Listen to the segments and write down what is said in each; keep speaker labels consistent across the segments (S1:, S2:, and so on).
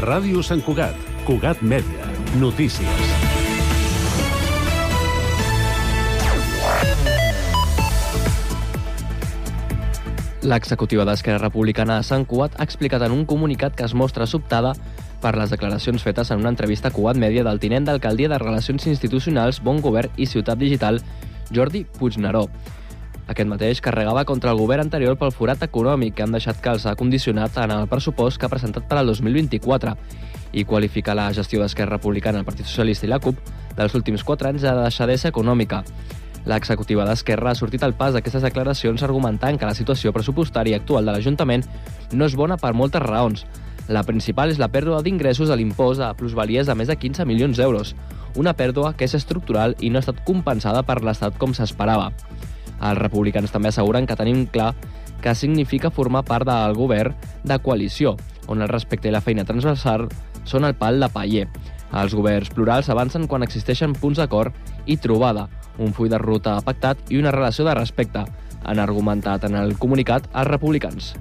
S1: Ràdio Sant Cugat. Cugat Mèdia. Notícies.
S2: L'executiva d'Esquerra Republicana a Sant Cugat ha explicat en un comunicat que es mostra sobtada per les declaracions fetes en una entrevista a Cugat Mèdia del tinent d'alcaldia de Relacions Institucionals, Bon Govern i Ciutat Digital, Jordi Puigneró. Aquest mateix carregava contra el govern anterior pel forat econòmic que han deixat que els ha condicionat en el pressupost que ha presentat per al 2024 i qualifica la gestió d'Esquerra Republicana, el Partit Socialista i la CUP dels últims 4 anys de deixadesa econòmica. L'executiva d'Esquerra ha sortit al pas d'aquestes declaracions argumentant que la situació pressupostària actual de l'Ajuntament no és bona per moltes raons. La principal és la pèrdua d'ingressos de l'impost a plusvalies de més de 15 milions d'euros, una pèrdua que és estructural i no ha estat compensada per l'Estat com s'esperava. Els republicans també asseguren que tenim clar que significa formar part del govern de coalició, on el respecte i la feina transversal són el pal de paller. Els governs plurals avancen quan existeixen punts d'acord i trobada, un full de ruta pactat i una relació de respecte, han argumentat en el comunicat als republicans.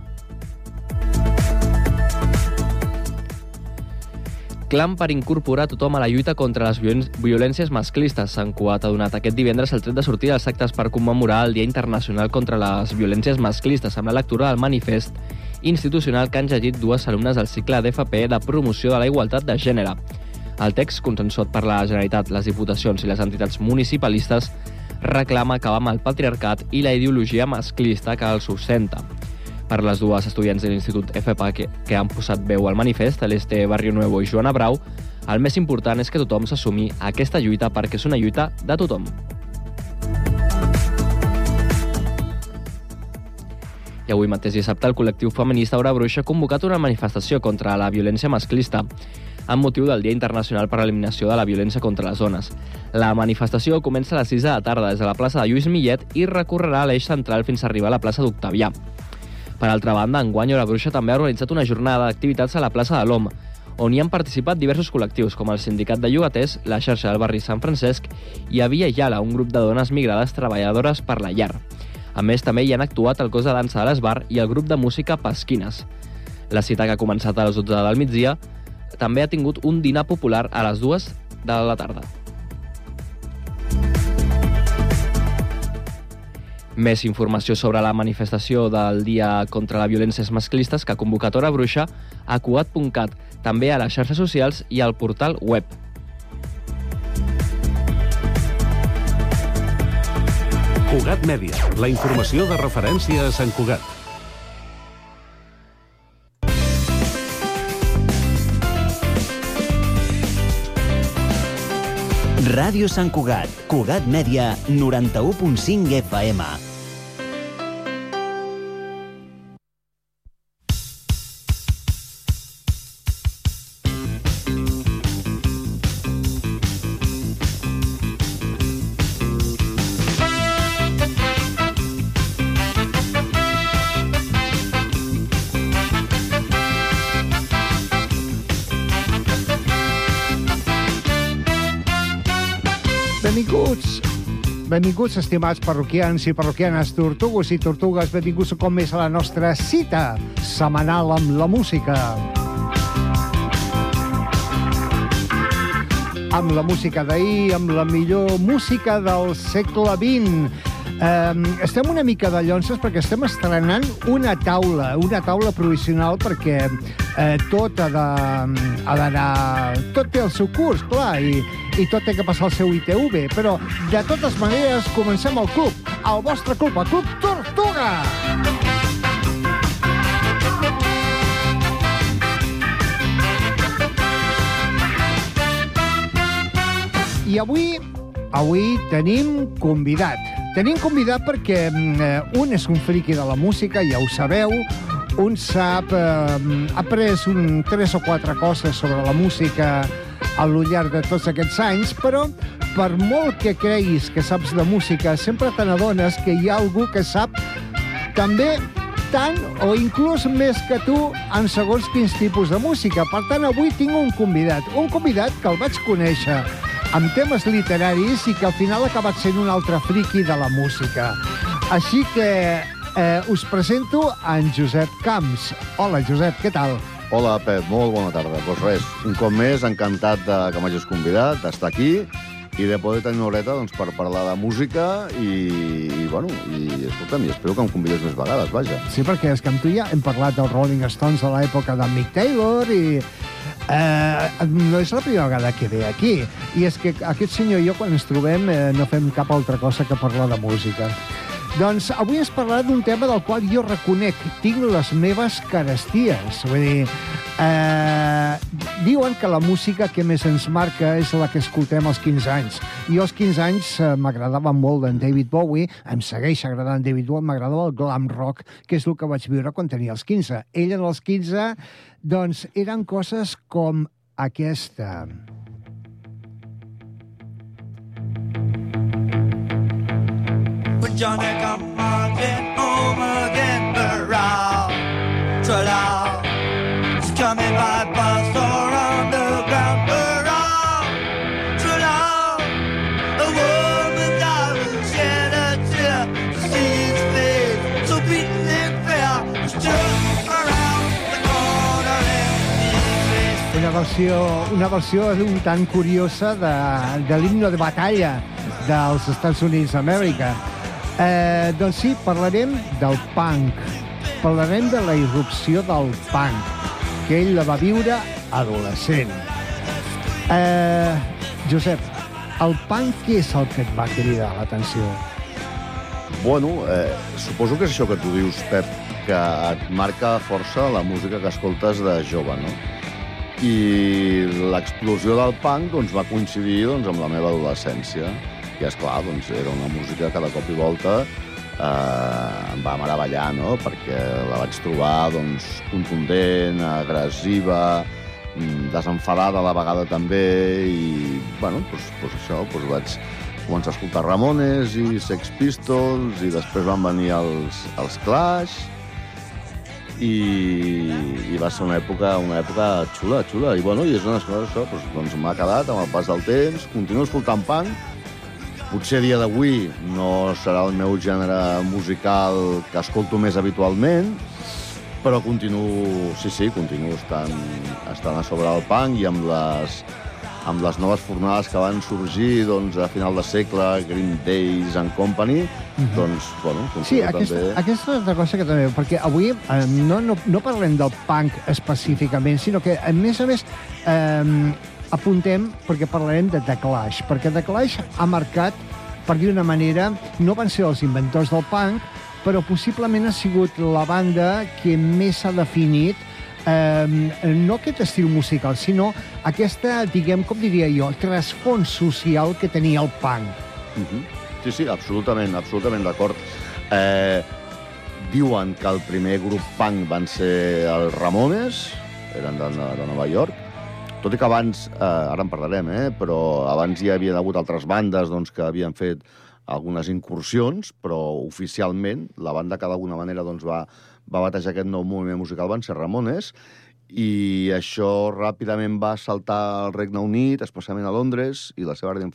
S2: Clam per incorporar tothom a la lluita contra les violències masclistes. Sant Cuat ha donat aquest divendres el tret de sortir dels actes per commemorar el Dia Internacional contra les Violències Masclistes amb la lectura del manifest institucional que han llegit dues alumnes del cicle d'FP de promoció de la igualtat de gènere. El text, consensuat per la Generalitat, les diputacions i les entitats municipalistes, reclama acabar amb el patriarcat i la ideologia masclista que el sustenta. Per les dues estudiants de l'Institut FPA que, que han posat veu al manifest, l'Este Barrio Nuevo i Joana Brau, el més important és que tothom s'assumi aquesta lluita perquè és una lluita de tothom. I avui mateix dissabte el col·lectiu feminista Hora Bruixa ha convocat una manifestació contra la violència masclista amb motiu del Dia Internacional per a l'Eliminació de la Violència contra les Dones. La manifestació comença a les 6 de la tarda des de la plaça de Lluís Millet i recorrerà l'eix central fins a arribar a la plaça d'Octavià. Per altra banda, enguany la Bruixa també ha organitzat una jornada d'activitats a la plaça de l'Om, on hi han participat diversos col·lectius, com el Sindicat de Llogaters, la xarxa del barri Sant Francesc i Avia Yala, un grup de dones migrades treballadores per la llar. A més, també hi han actuat el cos de dansa de l'Esbar i el grup de música Pasquines. La cita que ha començat a les 12 del migdia també ha tingut un dinar popular a les 2 de la tarda. Més informació sobre la manifestació del Dia contra la Violències Masclistes que ha convocat Hora Bruixa a cuat.cat, també a les xarxes socials i al portal web.
S1: Cugat Mèdia, la informació de referència a Sant Cugat.
S3: Ràdio Sant Cugat, Cugat Mèdia, 91.5 FM.
S4: Benvinguts, estimats parroquians i parroquianes, tortugues i tortugues, benvinguts com més a la nostra cita setmanal amb la música. Amb la música d'ahir, amb la millor música del segle XX. Um, estem una mica de llonces perquè estem estrenant una taula, una taula provisional perquè eh, tot ha d'anar... Tot té el seu curs, clar, i, i tot té que passar el seu ITV, però de totes maneres comencem el club, el vostre club, el Club Tortuga! I avui, avui tenim convidat. Tenim convidat perquè mm, eh, un és un friqui de la música, ja ho sabeu, un sap, eh, ha après un, tres o quatre coses sobre la música al llarg de tots aquests anys, però per molt que creguis que saps de música, sempre te n'adones que hi ha algú que sap també tant o inclús més que tu en segons quins tipus de música. Per tant, avui tinc un convidat, un convidat que el vaig conèixer amb temes literaris i que al final ha acabat sent un altre friqui de la música. Així que eh, us presento en Josep Camps. Hola, Josep, què tal?
S5: Hola, Pep, molt bona tarda. Doncs pues res, un cop més, encantat de que m'hagis convidat, d'estar aquí i de poder tenir una horeta doncs, per parlar de música i, i bueno, i escolta'm, i espero que em convidés més vegades, vaja.
S4: Sí, perquè és que amb tu ja hem parlat dels Rolling Stones de l'època de Mick Taylor i eh, no és la primera vegada que ve aquí. I és que aquest senyor i jo, quan ens trobem, eh, no fem cap altra cosa que parlar de música. Doncs avui ens parlarà d'un tema del qual jo reconec, tinc les meves caresties. Vull dir, eh, diuen que la música que més ens marca és la que escoltem als 15 anys. I als 15 anys eh, m'agradava molt en David Bowie, em segueix agradant David Bowie, m'agradava el glam rock, que és el que vaig viure quan tenia els 15. Ell en els 15, doncs, eren coses com aquesta.
S6: When Johnny come marching home again, hurrah, tra-la. He's coming by bus or underground, hurrah, tra-la. A woman's eyes shed a tear to see his face, so beaten and fair. Just around the corner.
S4: Una versió, una versió un tant curiosa de, de l'himno de batalla dels Estats Units d'Amèrica. Eh, doncs sí, parlarem del punk. Parlarem de la irrupció del punk, que ell la va viure adolescent. Eh, Josep, el punk què és el que et va cridar l'atenció?
S5: Bueno, eh, suposo que és això que tu dius, Pep, que et marca força la música que escoltes de jove, no? I l'explosió del punk doncs, va coincidir doncs, amb la meva adolescència. I, és clar, doncs, era una música que de cop i volta eh, em va meravellar, no? Perquè la vaig trobar doncs, contundent, agressiva, mm, desenfadada a la vegada també, i, bueno, doncs, doncs això, doncs vaig començar a escoltar Ramones i Sex Pistols, i després van venir els, els Clash, i, i va ser una època, una època xula, xula. I, bueno, i és una coses, això, doncs, doncs m'ha quedat amb el pas del temps, continuo escoltant punk, potser dia d'avui no serà el meu gènere musical que escolto més habitualment, però continuo, sí, sí, continuo estant, estant a sobre del punk i amb les, amb les noves fornades que van sorgir doncs, a final de segle, Green Days and Company, doncs, bueno,
S4: Sí, aquesta,
S5: també...
S4: aquesta és una cosa que també... Perquè avui eh, no, no, no parlem del punk específicament, sinó que, a més a més, eh, apuntem perquè parlarem de The Clash, perquè The Clash ha marcat, per dir una manera, no van ser els inventors del punk, però possiblement ha sigut la banda que més s'ha definit eh, no aquest estil musical, sinó aquesta, diguem, com diria jo, trasfons social que tenia el punk.
S5: Mhm. Sí, sí, absolutament, absolutament d'acord. Eh, diuen que el primer grup punk van ser els Ramones, eren de, de Nova York, tot i que abans, eh, ara en parlarem, eh, però abans hi havia hagut altres bandes doncs, que havien fet algunes incursions, però oficialment la banda que d'alguna manera doncs, va, va batejar aquest nou moviment musical van ser Ramones, i això ràpidament va saltar al Regne Unit, especialment a Londres, i la seva àrea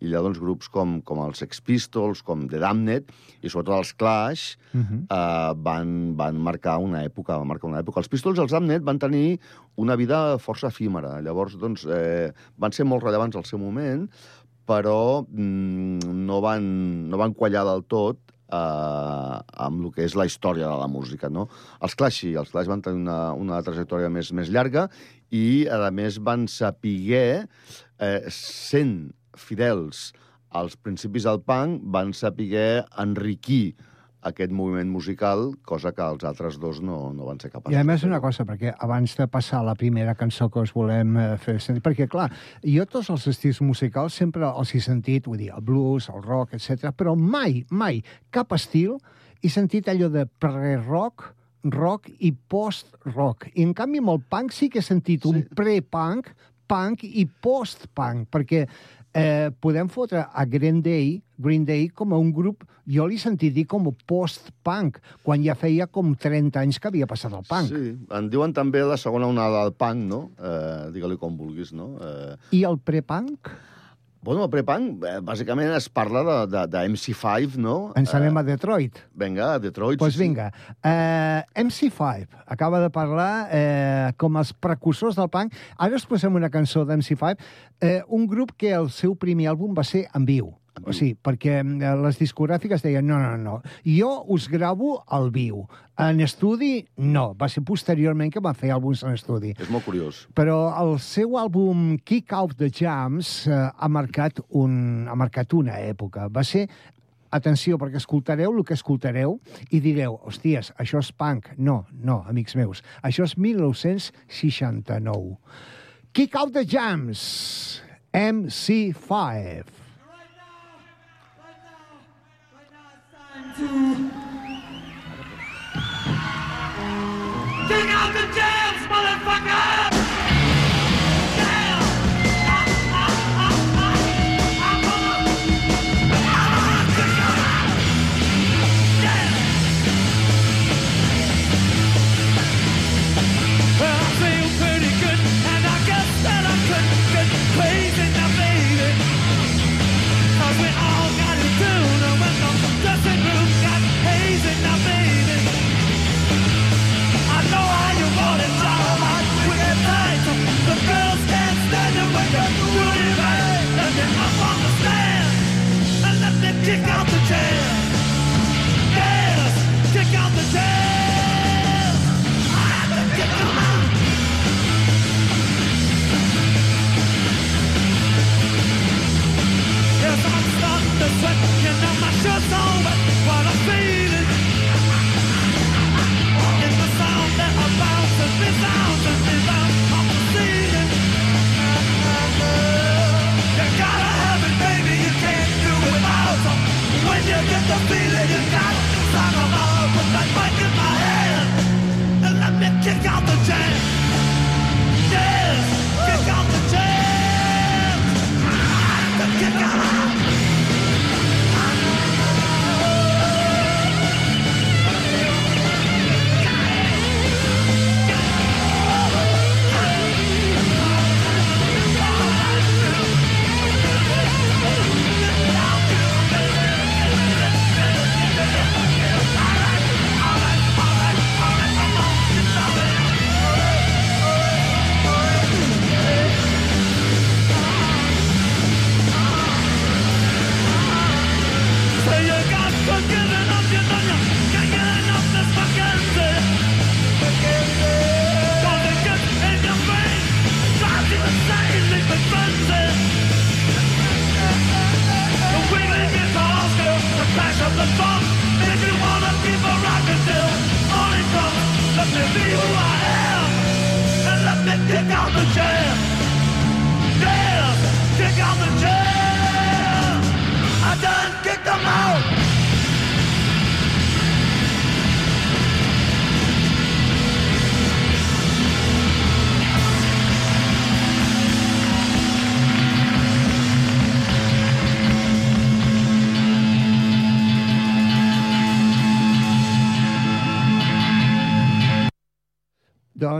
S5: i allà doncs, grups com, com els Sex Pistols, com The Damned, i sobretot els Clash, uh -huh. eh, van, van marcar una època, van marcar una època. Els Pistols i els Damned van tenir una vida força efímera. Llavors, doncs, eh, van ser molt rellevants al seu moment, però mm, no, van, no van quallar del tot eh, amb el que és la història de la música. No? Els Clash sí, els Clash van tenir una, una trajectòria més, més llarga i, a més, van saber, eh, sent fidels als principis del punk, van saber enriquir aquest moviment musical, cosa que els altres dos no, no van ser capaços.
S4: I a més una cosa, perquè abans de passar a la primera cançó que us volem eh, fer sentir, perquè clar, jo tots els estils musicals sempre els he sentit, vull dir, el blues, el rock, etc, però mai, mai, cap estil he sentit allò de pre-rock, rock i post-rock. I en canvi amb el punk sí que he sentit un pre-punk, punk i post-punk, perquè eh, podem fotre a Green Day, Green Day com a un grup, jo l'he sentit dir com post-punk, quan ja feia com 30 anys que havia passat el punk.
S5: Sí, en diuen també la segona onada del punk, no? Eh, Digue-li com vulguis, no? Eh,
S4: I el pre-punk?
S5: Bueno, el prepunk, eh, bàsicament es parla de, de, de MC5, no?
S4: Ens anem a Detroit.
S5: Vinga, a Detroit.
S4: Doncs pues
S5: sí,
S4: vinga, uh, MC5 acaba de parlar eh, com els precursors del punk. Ara us posem una cançó d'MC5, eh, un grup que el seu primer àlbum va ser en viu. O sigui, perquè eh, les discogràfiques deien no, no, no, jo us gravo al viu. En estudi, no. Va ser posteriorment que van fer àlbums en estudi.
S5: És molt curiós.
S4: Però el seu àlbum Kick Out the Jams eh, ha, marcat un, ha marcat una època. Va ser atenció, perquè escoltareu el que escoltareu i direu, hòsties, això és punk. No, no, amics meus. Això és 1969. Kick Out the Jams, MC5.
S6: Dig out the jams, motherfucker!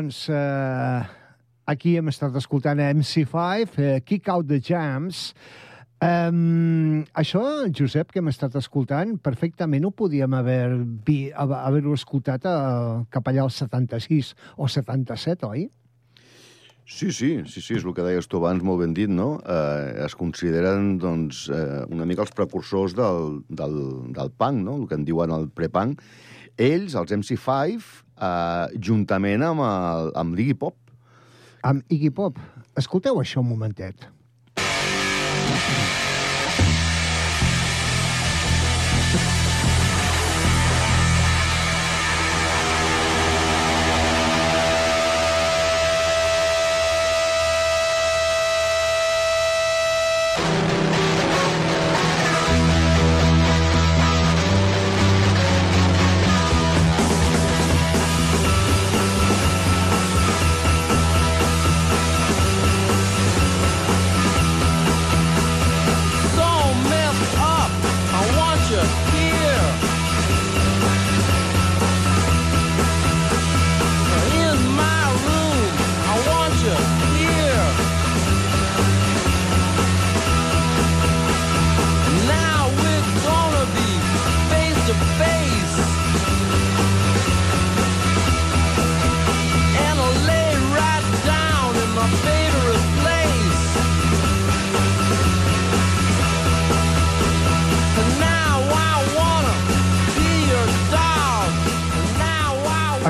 S4: Doncs eh, aquí hem estat escoltant MC5, eh, Kick Out the Jams. Um, això, Josep, que hem estat escoltant, perfectament ho podíem haver haver-ho escoltat uh, cap allà al 76 o 77, oi?
S5: Sí, sí, sí, sí, és el que deies tu abans, molt ben dit, no? Eh, es consideren, doncs, eh, una mica els precursors del, del, del punk, no? El que en diuen el prepunk. Ells, els MC5, eh, juntament amb, el, amb l'Iggy Pop.
S4: Amb Iggy Pop. Escolteu això un momentet.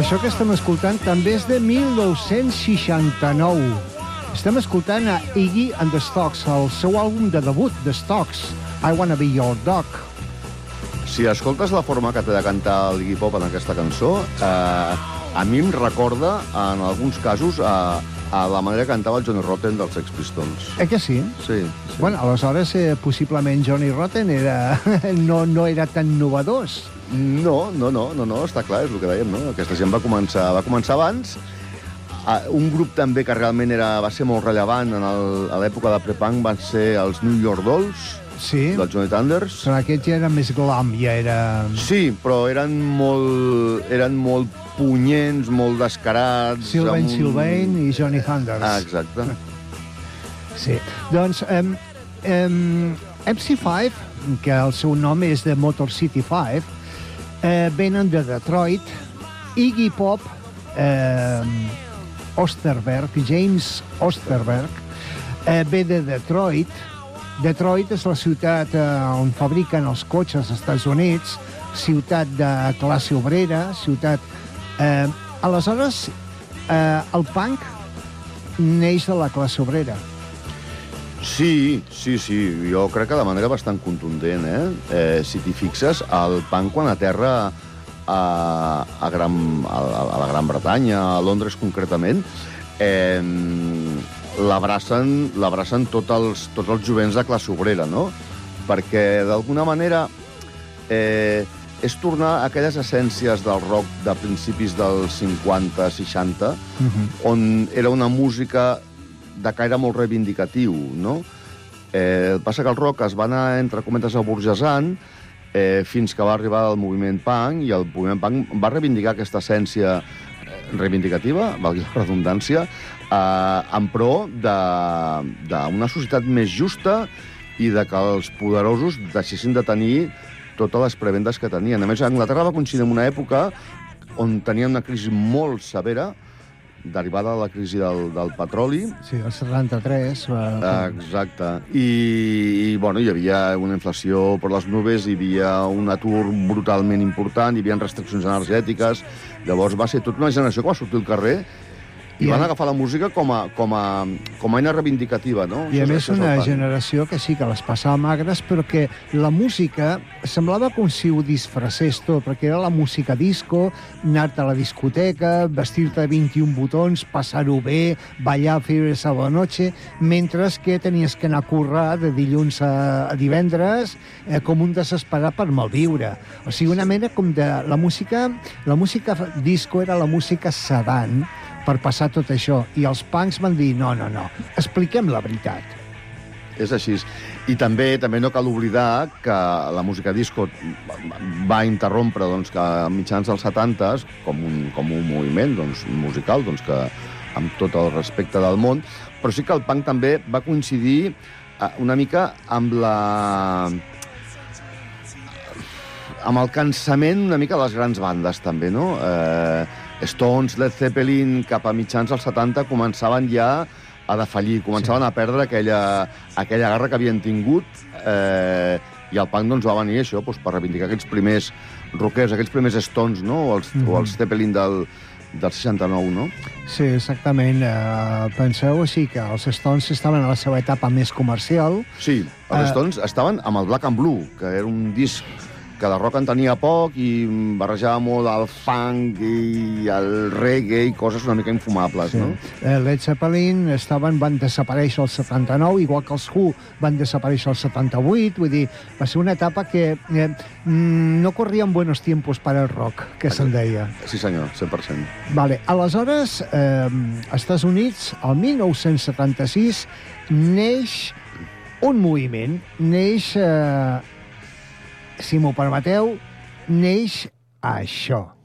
S4: Això que estem escoltant també és de 1969. Estem escoltant a Iggy and the Stocks, el seu àlbum de debut, The Stocks, I Wanna Be Your Dog.
S5: Si escoltes la forma que té de cantar el Iggy Pop en aquesta cançó, eh, a mi em recorda, en alguns casos, a, a la manera que cantava el Johnny Rotten dels Sex Pistols.
S4: Eh que sí?
S5: Sí. sí.
S4: Bueno, aleshores, eh, possiblement Johnny Rotten era, no, no era tan novedós.
S5: No, no, no, no, no, està clar, és el que dèiem, no? Aquesta gent va començar, va començar abans. Ah, un grup també que realment era, va ser molt rellevant en el, a l'època de prepunk van ser els New York Dolls,
S4: Sí,
S5: dels Johnny Thunders.
S4: però aquest ja era més glam, ja era...
S5: Sí, però eren molt, eren molt punyents, molt descarats.
S4: Sylvain
S5: un-
S4: Sylvain i Johnny Thunders.
S5: Ah, exacte.
S4: Sí. Doncs um, um, MC5, que el seu nom és de Motor City 5, eh, venen de Detroit. Iggy Pop, eh, Osterberg, James Osterberg, eh, ve de Detroit. Detroit és la ciutat eh, on fabriquen els cotxes als Estats Units, ciutat de classe obrera, ciutat... Eh, aleshores, eh, el punk neix de la classe obrera.
S5: Sí, sí, sí, jo crec que de manera bastant contundent, eh? eh si t'hi fixes, el punk quan aterra a, a, Gran, a, a la Gran Bretanya, a Londres concretament, eh, l'abracen tots els, tots els jovents de classe obrera, no? Perquè, d'alguna manera, eh, és tornar a aquelles essències del rock de principis dels 50-60,
S4: Uh -huh.
S5: on era una música de caire molt reivindicatiu, no? Eh, passa que el rock es va anar, entre cometes, aburgesant eh, fins que va arribar el moviment punk, i el moviment punk va reivindicar aquesta essència reivindicativa, valgui la redundància, eh, en pro d'una societat més justa i de que els poderosos deixessin de tenir totes les prebendes que tenien. A més, Anglaterra va coincidir en una època on tenien una crisi molt severa, derivada de la crisi del, del petroli,
S4: Sí, el 73. Eh,
S5: Exacte. I, i bueno, hi havia una inflació per les nubes, hi havia un atur brutalment important, hi havia restriccions energètiques. Llavors va ser tota una generació que va sortir al carrer i,
S4: I
S5: van
S4: a-
S5: agafar la música com a, com a, com a eina reivindicativa, no?
S4: I a més una generació que sí que les passava magres, però que la música semblava com si ho disfressés tot, perquè era la música disco, anar-te a la discoteca, vestir-te de 21 botons, passar-ho bé, ballar, fer esa bona noche, mentre que tenies que anar a currar de dilluns a, a divendres eh, com un desesperat per malviure. O sigui, una mena com de... La música, la música disco era la música sedant, per passar tot això. I els punks van dir, no, no, no, expliquem la veritat.
S5: És així. I també també no cal oblidar que la música disco va interrompre doncs, que a mitjans dels 70 com un, com un moviment doncs, musical doncs, que amb tot el respecte del món, però sí que el punk també va coincidir eh, una mica amb la amb el cansament una mica de les grans bandes, també, no? Eh, Stones, Led Zeppelin, cap a mitjans dels 70, començaven ja a defallir, començaven sí. a perdre aquella, aquella garra que havien tingut, eh, i el punk doncs, va venir això, doncs, per reivindicar aquests primers rockers, aquests primers Stones, no? o, els, mm -hmm. o els Zeppelin del, del 69, no?
S4: Sí, exactament. Uh, penseu així que els Stones estaven a la seva etapa més comercial.
S5: Sí, els
S4: Eh.
S5: Stones estaven amb el Black and Blue, que era un disc que de rock en tenia poc i barrejava molt el funk i el reggae i coses una mica infumables,
S4: Sí.
S5: no?
S4: Eh, Led Zeppelin estaven, van desaparèixer el 79, igual que els Who van desaparèixer el 78, vull dir, va ser una etapa que eh, mm, no corrien buenos tiempos para el rock, que se'n deia.
S5: Sí, senyor, 100%.
S4: Vale, aleshores, eh, Estats Units, el 1976, neix un moviment, neix, eh, si m'ho permeteu, neix això.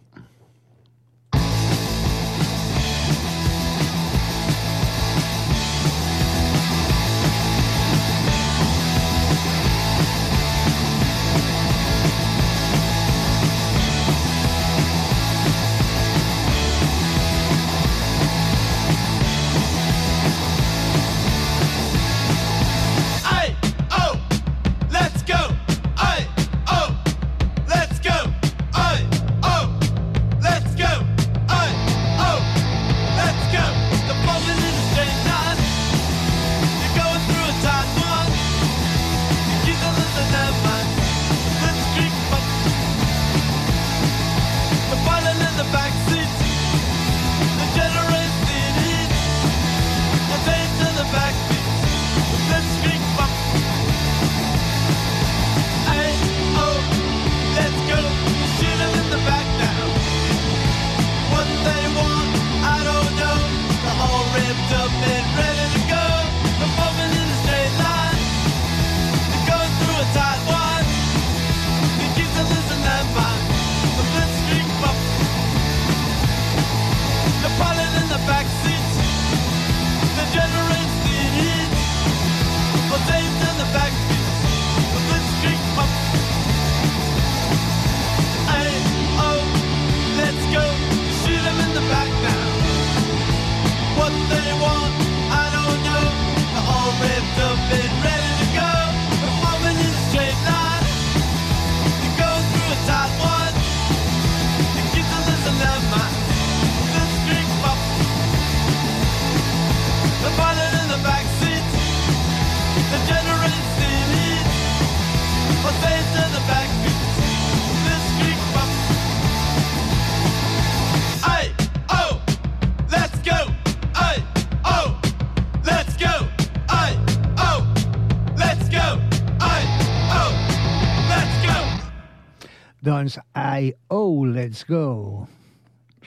S6: Let's Go.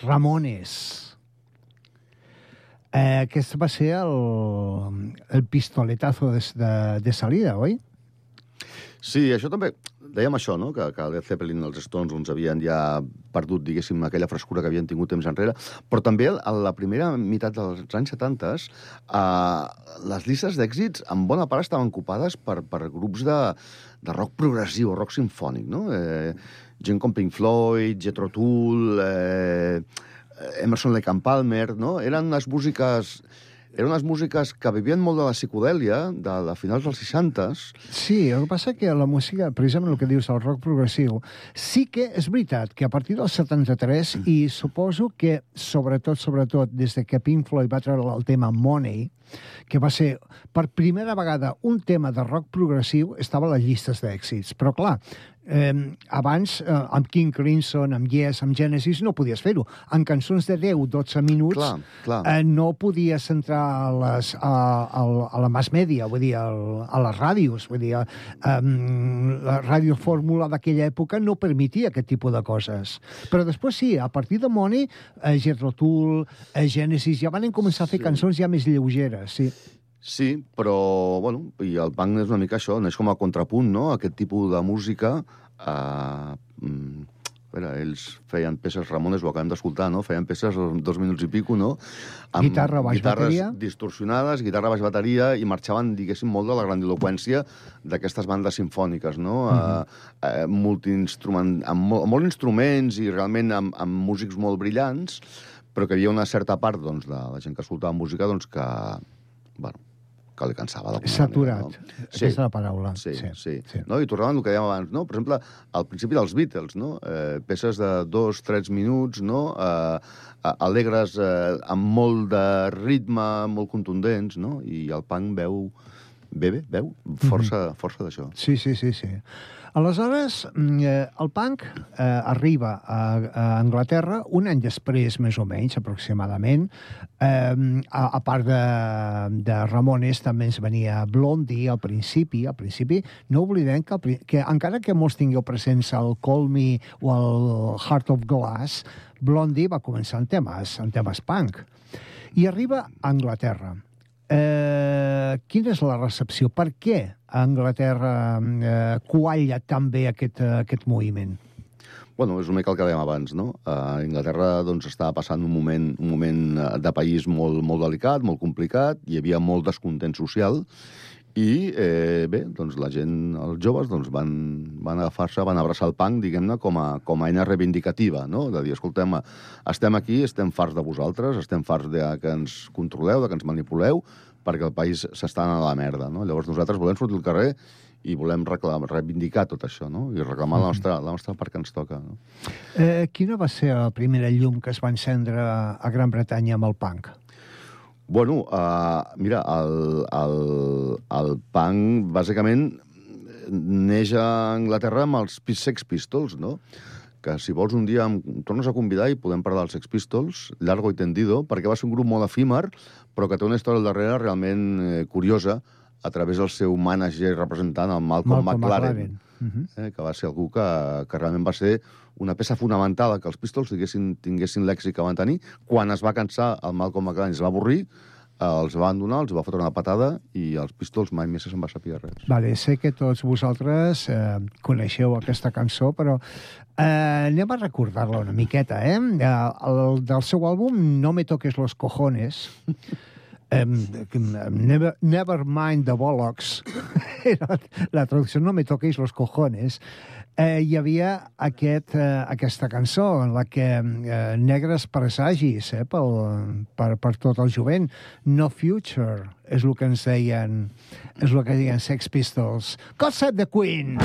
S4: Ramones. Eh, aquest va ser el, el pistoletazo de, de, de salida, oi?
S5: Sí, això també... Dèiem això, no?, que, que Led Zeppelin, els Stones, uns havien ja perdut, diguéssim, aquella frescura que havien tingut temps enrere, però també a la primera meitat dels anys 70 eh, les llistes d'èxits en bona part estaven ocupades per, per grups de, de rock progressiu, rock sinfònic, no? Eh, gent com Pink Floyd, Jethro Tull, eh, Emerson Lake and Palmer, no? Eren unes músiques eren unes músiques que vivien molt de la psicodèlia, de, de finals dels 60s.
S4: Sí, el que passa que la música, precisament el que dius, el rock progressiu, sí que és veritat que a partir del 73, mm. i suposo que sobretot, sobretot, des de que Pink Floyd va treure el tema Money, que va ser per primera vegada un tema de rock progressiu, estava a les llistes d'èxits. Però, clar, eh, abans, eh, amb King Crimson, amb Yes, amb Genesis, no podies fer-ho. En cançons de 10-12 minuts
S5: Clar, clar.
S4: Eh, no podies entrar a, les, a, a, a la mass media, vull dir, al, a les ràdios. Vull dir, eh, la ràdio fórmula d'aquella època no permetia aquest tipus de coses. Però després sí, a partir de Money, eh, Jethro Tull, eh, Genesis, ja van començar a fer
S5: Sí.
S4: cançons ja més lleugeres, sí.
S5: Sí, però, bueno, i el punk és una mica això, neix com a contrapunt, no?, aquest tipus de música. Eh, mm, a veure, ells feien peces, Ramones ho acabem d'escoltar, no?, feien peces dos minuts i pico, no?,
S4: Guitarra, baix,
S5: guitarres
S4: bateria.
S5: distorsionades, guitarra, baix, bateria, i marxaven, diguéssim, molt de la grandiloquència d'aquestes bandes sinfòniques, no?, uh eh, multiinstrument, amb, molt, amb molts instruments i realment amb, amb músics molt brillants, però que hi havia una certa part doncs, de la gent que escoltava música doncs, que, bueno, que li cansava d'alguna
S4: Saturat.
S5: manera. No?
S4: Aquesta és la paraula.
S5: Sí, sí. sí.
S4: sí.
S5: No? I tornàvem al que dèiem abans, no? Per exemple, al principi dels Beatles, no? Eh, peces de dos, tres minuts, no? Eh, alegres, eh, amb molt de ritme, molt contundents, no? I el punk veu, bé, bé, veu força, força d'això.
S4: Sí, sí, sí, sí. Aleshores, mm, eh, el punk eh, arriba a, a Anglaterra un any després, més o menys, aproximadament. Eh, a, a part de, de Ramones també ens venia Blondie al principi. Al principi no oblidem que, que encara que molts tingueu presents el Call Me o el Heart of Glass, Blondie va començar en temes, en temes punk. I arriba a Anglaterra. Eh, quina és la recepció? Per què a Anglaterra eh, qualla tan bé aquest, eh, aquest moviment?
S5: Bueno, és una mica el que dèiem abans, no? A Inglaterra doncs, estava passant un moment, un moment eh, de país molt, molt delicat, molt complicat, hi havia molt descontent social, i eh, bé, doncs la gent, els joves, doncs van, van agafar-se, van abraçar el punk, diguem-ne, com, a, com a eina reivindicativa, no? De dir, escoltem, estem aquí, estem farts de vosaltres, estem farts de que ens controleu, de que ens manipuleu, perquè el país s'està anant a la merda, no? Llavors nosaltres volem sortir al carrer i volem reclamar, reivindicar tot això, no? I reclamar la nostra, la nostra part que ens toca, no?
S4: Eh, quina va ser la primera llum que es va encendre a Gran Bretanya amb el punk?
S5: Bueno, uh, mira, el, el, el punk, bàsicament, neix a Anglaterra amb els Sex Pistols, no? Que si vols un dia em tornes a convidar i podem parlar dels Sex Pistols, largo i tendido, perquè va ser un grup molt efímer, però que té una història al darrere realment eh, curiosa, a través del seu mànager i representant, el Malcolm, McLaren,
S4: Uh -huh.
S5: eh, que va ser algú que, que realment va ser una peça fonamental que els Pistols tinguessin, tinguessin l'èxit que van tenir. Quan es va cansar, el Malcolm McLaren es va avorrir, els va abandonar, els va fotre una patada i els Pistols mai més se'n va saber res.
S4: Vale, sé que tots vosaltres eh, coneixeu aquesta cançó, però eh, anem a recordar-la una miqueta, eh? eh el, del seu àlbum No me toques los cojones, eh, never, never mind the bollocks, la traducció No me toquis los cojones, eh, hi havia aquest, eh, aquesta cançó en la que eh, negres presagis eh, pel, per, per tot el jovent. No future és el que ens deien, és el que deien Sex Pistols. God save the Queen!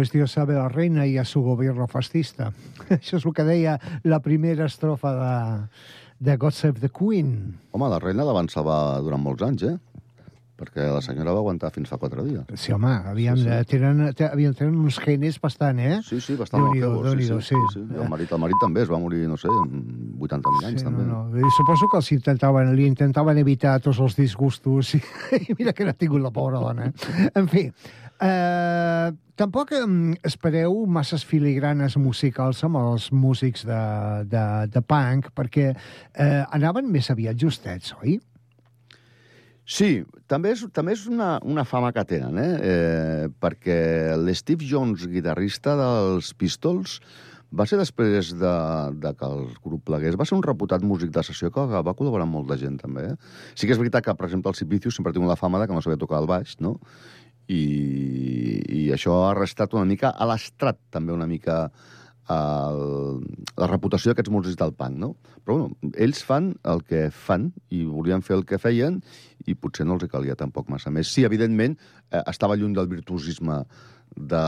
S4: Pues Dios sabe la reina i a su gobierno fascista. Això és el que deia la primera estrofa de, de God Save the Queen.
S5: Home, la reina la van salvar durant molts anys, eh? Perquè la senyora va aguantar fins fa quatre dies.
S4: Sí, home, havien,
S5: Sí,
S4: sí,
S5: sí.
S4: sí. Tenen, te- havien tenen uns genes bastant, eh?
S5: Sí, sí, bastant maqueros, sí,
S4: Déu-n'hi-do,
S5: sí, sí, sí. I el marit, el marit també es va morir, no sé, amb 80.000 anys,
S4: Sí,
S5: també.
S4: no, no. I Suposo que els intentaven, li intentaven evitar tots els disgustos i, i mira que n'ha tingut la pobra dona. En fi, eh, tampoc espereu masses filigranes musicals amb els músics de, de, de punk, perquè eh, anaven més aviat justets, oi?
S5: Sí, també és, també és una, una fama que tenen, eh? eh perquè l'Steve Jones, guitarrista dels Pistols, va ser després de, de que el grup plegués, va ser un reputat músic de sessió que va col·laborar amb molta gent, també. Eh? Sí que és veritat que, per exemple, el Sipicius sempre tingut la fama de que no sabia tocar el baix, no? I, i això ha restat una mica a l'estrat, també una mica el, la reputació d'aquests músics del punk, no? Però, bueno, ells fan el que fan i volien fer el que feien i potser no els calia tampoc massa més. Sí, evidentment, eh, estava lluny del virtuosisme de,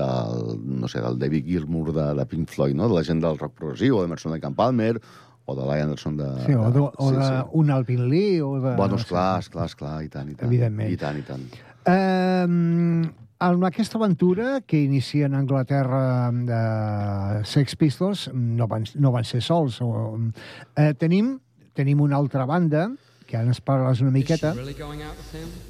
S5: del, no sé, del David Gilmour de, de Pink Floyd, no? de la gent del rock progressiu, o de Emerson Lake and Palmer, o de Lion Anderson de...
S4: Sí, o de, o
S5: sí,
S4: de
S5: sí.
S4: un Alvin Lee, o de...
S5: Bueno, esclar, esclar, esclar, i tant, i tant.
S4: Evidentment.
S5: I tant, i tant.
S4: Eh, amb aquesta aventura que inicien a Anglaterra de Sex Pistols no van, no van ser sols. O, eh, tenim, tenim una altra banda, que ara ens parles una miqueta.
S7: really going out with him?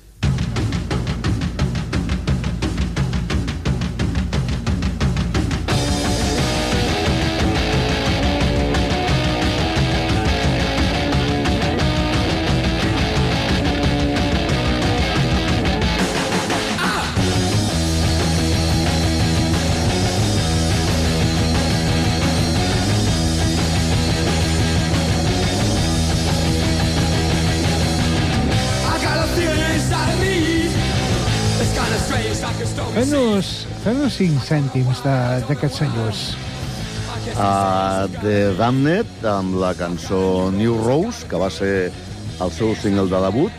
S4: Fem-nos fem cinc cèntims de- d'aquests senyors.
S5: Uh, The Damned, amb la cançó New Rose, que va ser el seu single de debut.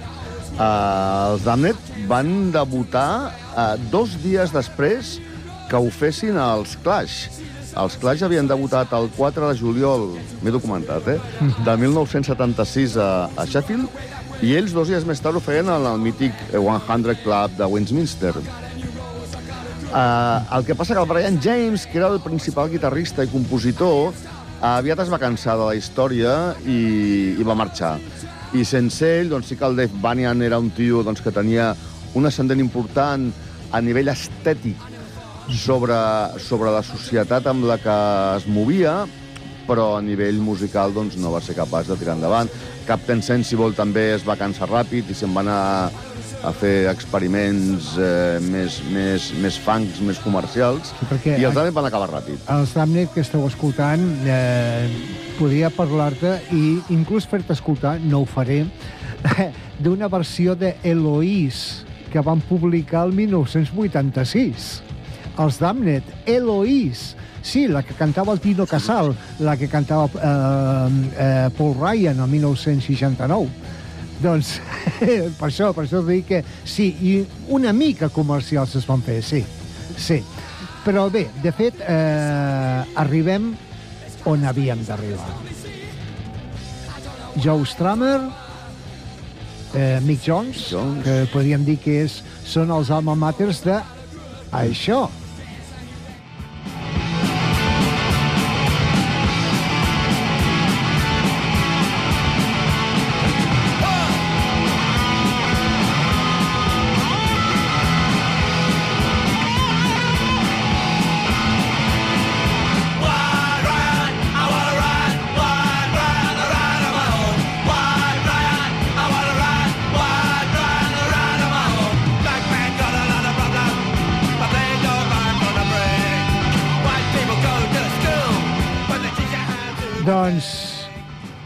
S5: Uh, els Damned van debutar uh, dos dies després que ho fessin els Clash. Els Clash havien debutat el 4 de juliol, m'he documentat, eh? de 1976 a, a Sheffield, i ells dos dies més tard ho feien en el mític 100 Club de Westminster. Uh, el que passa que el Brian James, que era el principal guitarrista i compositor, aviat es va cansar de la història i, i va marxar. I sense ell, doncs sí que el Dave Banyan era un tio doncs, que tenia un ascendent important a nivell estètic sobre, sobre la societat amb la que es movia, però a nivell musical doncs, no va ser capaç de tirar endavant. Captain Sensible també es va cansar ràpid i se'n va anar a fer experiments eh, més, més, més funks, més comercials,
S4: Sí, perquè-
S5: i els altres van acabar ràpid.
S4: Els Damned que esteu escoltant, eh, podria parlar-te i inclús fer-te escoltar, no ho faré, d'una versió de Eloís que van publicar el 1986. Els Damned, Eloís. Sí, la que cantava el Tino Casal, la que cantava eh, eh, Paul Ryan el 1969. Doncs per això, per això dic que sí, i una mica comercials es van fer, sí, sí. Però bé, de fet, eh, arribem on havíem d'arribar. Joe Strummer, eh, Mick Jones,
S5: Jones.
S4: que podríem dir que és, són els alma maters de això.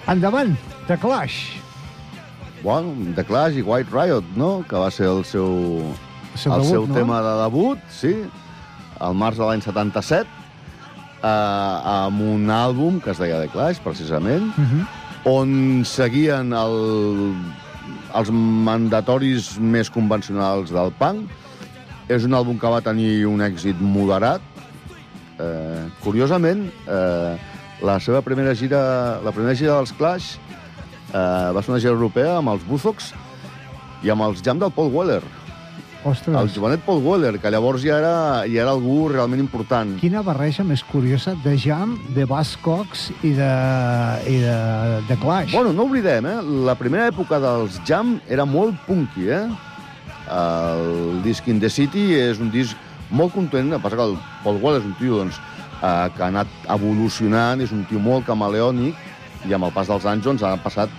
S4: Endavant, The Clash.
S5: Bueno, The Clash i White Riot, no?, que va ser el seu,
S4: El seu
S5: el
S4: debut,
S5: seu
S4: no?
S5: tema de debut, sí, al març de l'any 77, eh, amb un àlbum que es deia The Clash, precisament,
S4: Uh -huh.
S5: on seguien el, els mandatoris més convencionals del punk, És un àlbum que va tenir un èxit moderat. Eh, curiosament, eh, la seva primera gira, la primera gira dels Clash eh, va ser una gira europea amb els Buzzcocks i amb els Jam del Paul Weller.
S4: Ostres,
S5: El jovenet Paul Weller, que llavors ja era, ja era algú realment important.
S4: quina barreja més curiosa de Jam, de Buzzcocks i de, i de, de Clash.
S5: Bueno, no oblidem, eh? La primera època dels Jam era molt punky, eh? El disc In the City és un disc molt content, que passa que el Paul Wall és un tio doncs, eh, que ha anat evolucionant, és un tio molt camaleònic, i amb el pas dels anys doncs, ha passat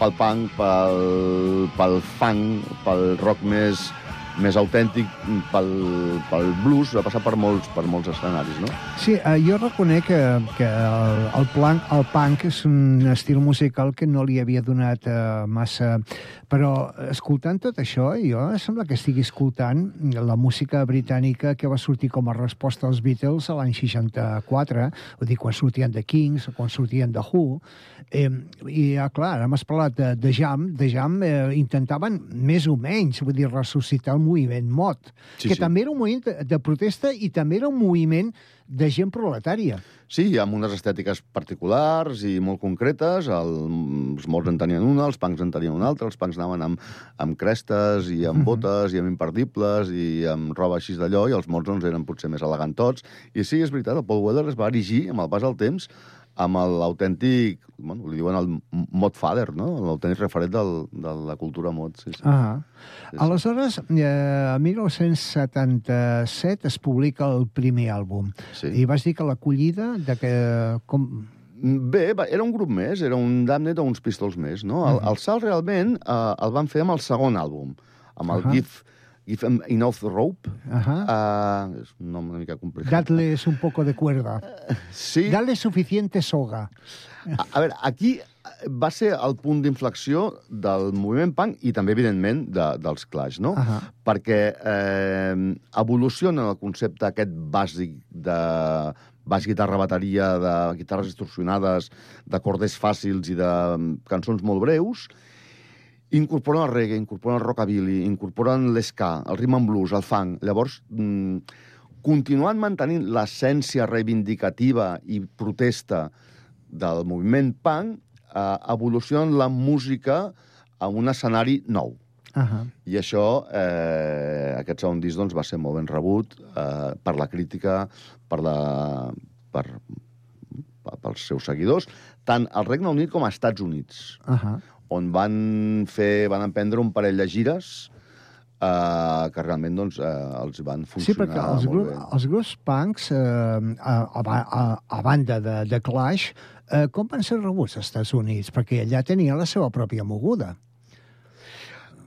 S5: pel punk, pel, pel funk, pel rock més, més autèntic, pel, pel blues, va passar per molts, per molts escenaris, no?
S4: Sí, eh, jo reconec que, que el, el, plan, el punk és un estil musical que no li havia donat eh, massa... Però, escoltant tot això, jo sembla que estigui escoltant la música britànica que va sortir com a resposta als Beatles a l'any 64, vull dir, quan sortien de Kings, quan sortien de Who, eh, i, ah, clar, ara m'has parlat de, de Jam, de Jam eh, intentaven més o menys, vull dir, ressuscitar el moviment mod,
S5: Sí,
S4: que
S5: sí.
S4: també era un moviment de, de protesta i també era un moviment de gent proletària.
S5: Sí, amb unes estètiques particulars i molt concretes. El, els morts en tenien una, els punks en tenien una altra, els punks anaven amb, amb crestes i amb botes i amb imperdibles i amb roba així d'allò, i els morts doncs, eren potser més elegantots. I sí, és veritat, el Paul Weller es va erigir amb el pas del temps amb l'autèntic, bueno, li diuen el mod father, no? L'autèntic referent del, de la cultura mod, sí, sí.
S4: Ah.
S5: sí.
S4: Aleshores, eh, 1977 es publica el primer àlbum.
S5: Sí.
S4: I vas dir que l'acollida de que... Com...
S5: Bé, va, era un grup més, era un Damned o uns Pistols més, no? El, el salt realment eh, el van fer amb el segon àlbum, amb el
S4: Ahà.
S5: Give, Give Em Enough Rope.
S4: Ahà.
S5: Uh, és un nom una mica complicat.
S4: Dadles un poco de cuerda.
S5: Sí,
S4: Dale suficiente soga.
S5: a, a veure, aquí va ser el punt d'inflexió del moviment punk i també, evidentment, de, dels Clash, no?
S4: Ahà.
S5: Perquè eh, evoluciona el concepte aquest bàsic de baix guitarra, bateria, de guitarres distorsionades, de corders fàcils i de mm, cançons molt breus, incorporen el reggae, incorporen el rockabilly, incorporen l'esca, el rhythm and blues, el funk. Llavors, mm, continuant mantenint l'essència reivindicativa i protesta del moviment punk, eh, evolucionen la música a un escenari nou.
S4: Ahà.
S5: I això, eh, aquest segon disc, doncs, va ser molt ben rebut eh, per la crítica, per la, per, pels seus seguidors, tant al Regne Unit com als Estats Units,
S4: Ahà.
S5: On van fer, van emprendre un parell de gires eh, que realment doncs, eh, els van
S4: Sí,
S5: funcionar
S4: perquè els,
S5: molt
S4: grup,
S5: bé.
S4: els grups punks, eh, a, a, a, a banda de, de Clash, eh, com van ser rebuts als Estats Units? Perquè allà tenia la seva pròpia moguda.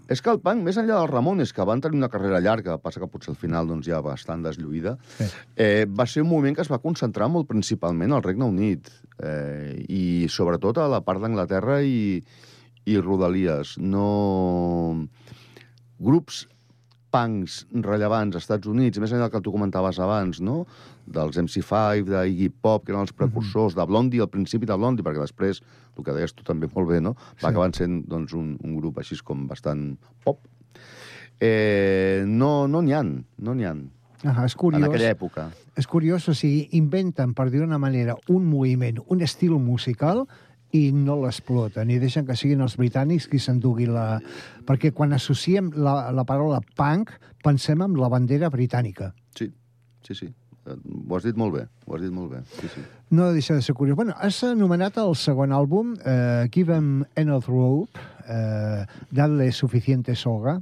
S5: És que el punk, més enllà dels Ramones, que van tenir una carrera llarga, passa que potser al final doncs, ja bastant deslluïda,
S4: Sí.
S5: eh, va ser un moviment que es va concentrar molt principalment al Regne Unit eh, i sobretot a la part d'Anglaterra i, i Rodalies. No... Grups punks rellevants als Estats Units, més enllà del que tu comentaves abans, no? dels MC5, d'Iggy Pop, que eren els precursors, de Blondie, al principi de Blondie, perquè després, el que deies tu també molt bé, no? va
S4: Sí.
S5: acabar sent doncs, un, un grup així com bastant pop. Eh, no no n'hi ha, no n'hi ha,
S4: Ahà, és
S5: en
S4: curiós.
S5: aquella època.
S4: És curiós, o sigui, inventen, per dir una manera, un moviment, un estil musical i no l'exploten, i deixen que siguin els britànics qui s'endugui la... Perquè quan associem la, la paraula punk, pensem en la bandera britànica.
S5: Sí, sí, sí. Eh, Ho has dit molt bé, ho has dit molt bé. Sí, sí.
S4: No deixa de ser curiós. Bueno, has anomenat el segon àlbum, eh, Give Em Enough Rope, eh, Dadle Suficiente Soga.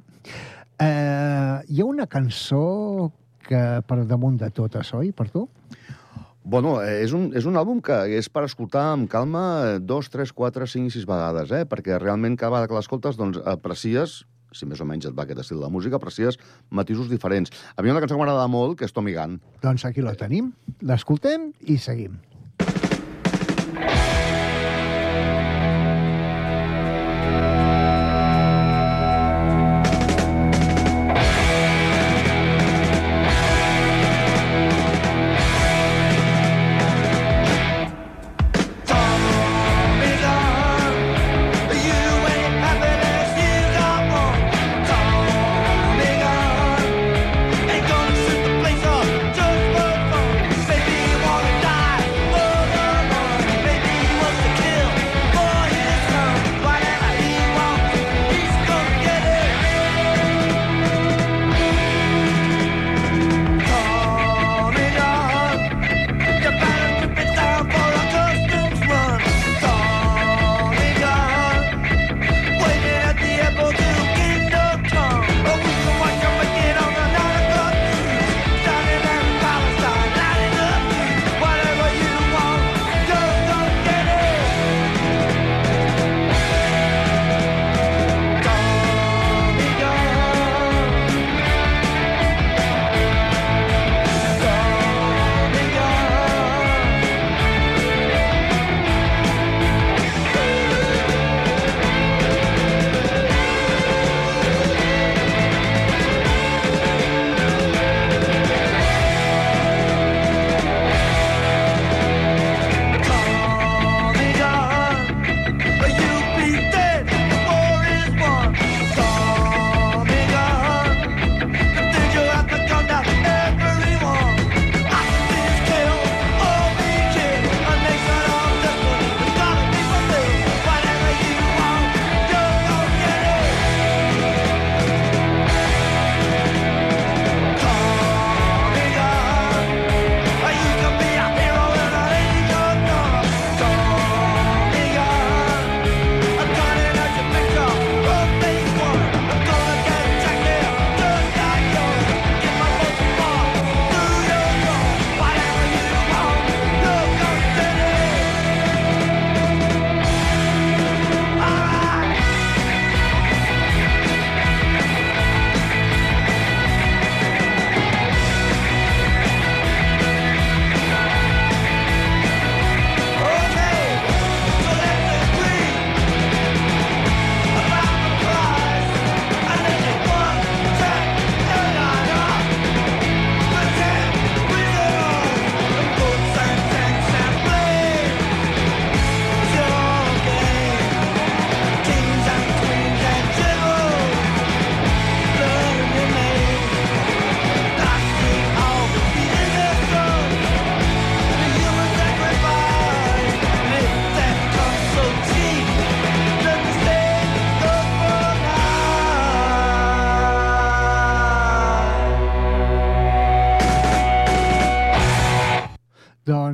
S4: Eh, hi ha una cançó que per damunt de totes, oi, per tu?
S5: Bueno, eh, és un, és un àlbum que és per escoltar amb calma eh, dos, tres, quatre, cinc sis vegades, eh? perquè realment cada vegada que l'escoltes doncs, aprecies, si més o menys et va aquest estil de música, aprecies matisos diferents. A mi una cançó que m'agrada molt, que és Tommy Gunn.
S4: Doncs aquí la tenim, l'escoltem i seguim.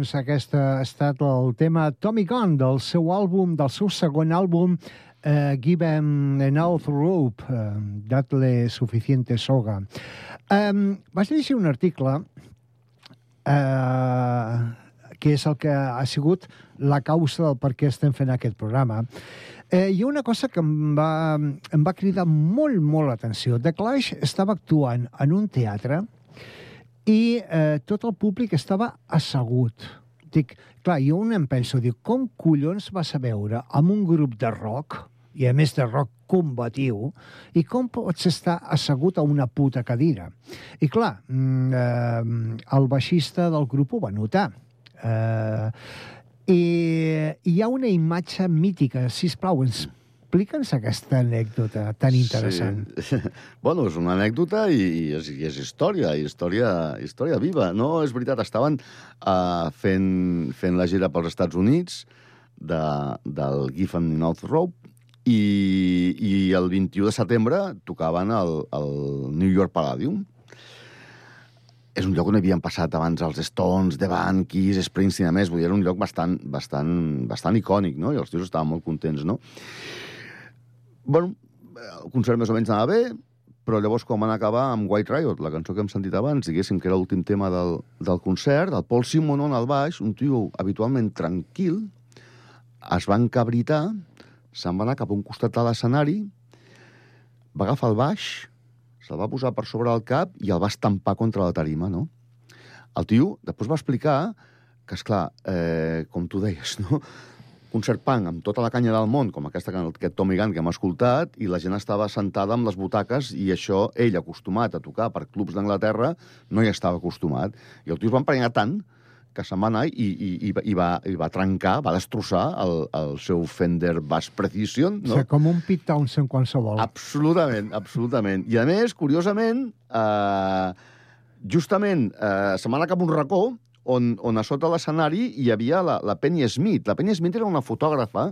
S4: Doncs aquest ha estat el tema Tommy Gunn del seu àlbum, del seu segon àlbum, eh, Give Em Enough Rope, eh, Datle Suficiente Soga. Eh, vaig llegir un article eh, que és el que ha sigut la causa del per què estem fent aquest programa. Eh, hi ha una cosa que em va, em va cridar molt, molt l'atenció. The Clash estava actuant en un teatre i eh, tot el públic estava assegut. Dic, clar, jo un em penso, dic, com collons vas a veure amb un grup de rock, i a més de rock combatiu, i com pots estar assegut a una puta cadira? I clar, mm, eh, el baixista del grup ho va notar. Eh, I hi ha una imatge mítica. Si plau, explica'ns aquesta anècdota tan interessant.
S5: Sí. bueno, és una anècdota i, i, és, i és història, història, història viva. No, és veritat, estaven uh, fent, fent la gira pels Estats Units de, del Giffen North Rope i, i el 21 de setembre tocaven al, al New York Palladium. És un lloc on havien passat abans els Stones, The Band, Kiss, Springsteen, a més, vull dir, era un lloc bastant, bastant, bastant icònic, no? I els tios estaven molt contents, no? Bueno, el concert més o menys anava bé, però llavors quan van acabar amb White Riot, la cançó que hem sentit abans, diguéssim que era l'últim tema del, del concert, el Paul Simonon al baix, un tio habitualment tranquil, es va encabritar, se'n va anar cap a un costat de l'escenari, va agafar el baix, se'l va posar per sobre el cap i el va estampar contra la tarima, no? El tio després va explicar que, és clar, eh, com tu deies, no? Concert punk amb tota la canya del món, com aquesta, aquest Tommy Gunn que hem escoltat, i la gent estava sentada amb les butaques, i això, ell, acostumat a tocar per clubs d'Anglaterra, no hi estava acostumat. I el tio es va emprenyar tant que se'n va anar i, i, i, va- i, va, i va trencar, va destrossar el, el seu Fender Bass Precision,
S4: No? O sigui, com un Pete Townsend qualsevol.
S5: Absolutament, absolutament. I a més, curiosament, eh, justament eh, se'n va anar cap un racó on, on a sota l'escenari hi havia la, la Penny Smith. La Penny Smith era una fotògrafa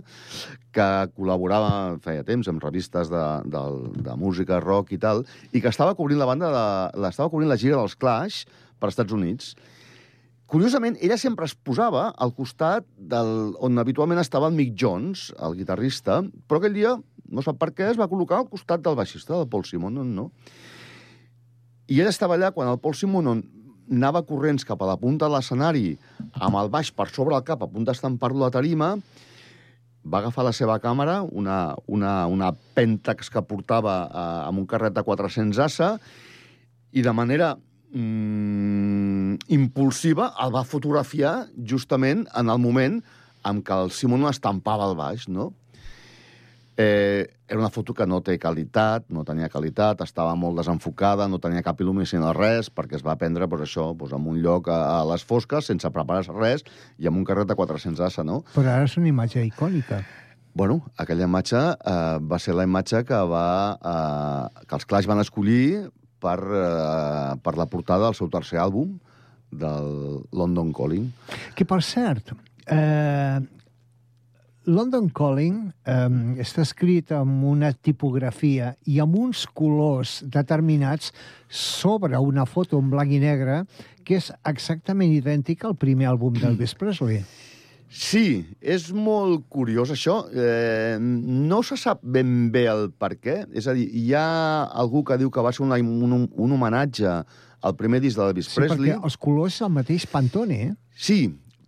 S5: que col·laborava feia temps amb revistes de, de, de música, rock i tal, i que estava cobrint la banda de, l'estava cobrint la gira dels Clash per Estats Units. Curiosament, ella sempre es posava al costat del, on habitualment estava el Mick Jones, el guitarrista, però aquell dia, no sap per què, es va col·locar al costat del baixista, del Paul Simonon, no? I ella estava allà quan el Paul Simonon anava corrents cap a la punta de l'escenari amb el baix per sobre el cap, a punt d'estampar-lo a la tarima, va agafar la seva càmera, una, una, una Pentax que portava eh, amb un carret de 400 assa, i de manera mm, impulsiva el va fotografiar justament en el moment en què el Simon estampava el baix, no? Eh, era una foto que no té qualitat, no tenia qualitat, estava molt desenfocada, no tenia cap il·luminació res, perquè es va prendre pues, això, pues, en un lloc a, a les fosques, sense preparar-se res, i amb un carret de 400 assa, no?
S4: Però ara és una imatge icònica.
S5: Bueno, aquella imatge eh, va ser la imatge que, va, eh, que els Clash van escollir per, eh, per la portada del seu tercer àlbum, del London Calling.
S4: Que, per cert, eh, London Calling eh, està escrit amb una tipografia i amb uns colors determinats sobre una foto en blanc i negre que és exactament idèntica al primer àlbum d'Elvis Presley.
S5: Sí, és molt curiós això. Eh, no se sap ben bé el per què. És a dir, hi ha algú que diu que va ser una, un, un homenatge al primer disc d'Elvis
S4: Sí,
S5: Presley.
S4: perquè els colors és el mateix Pantone, eh?
S5: Sí,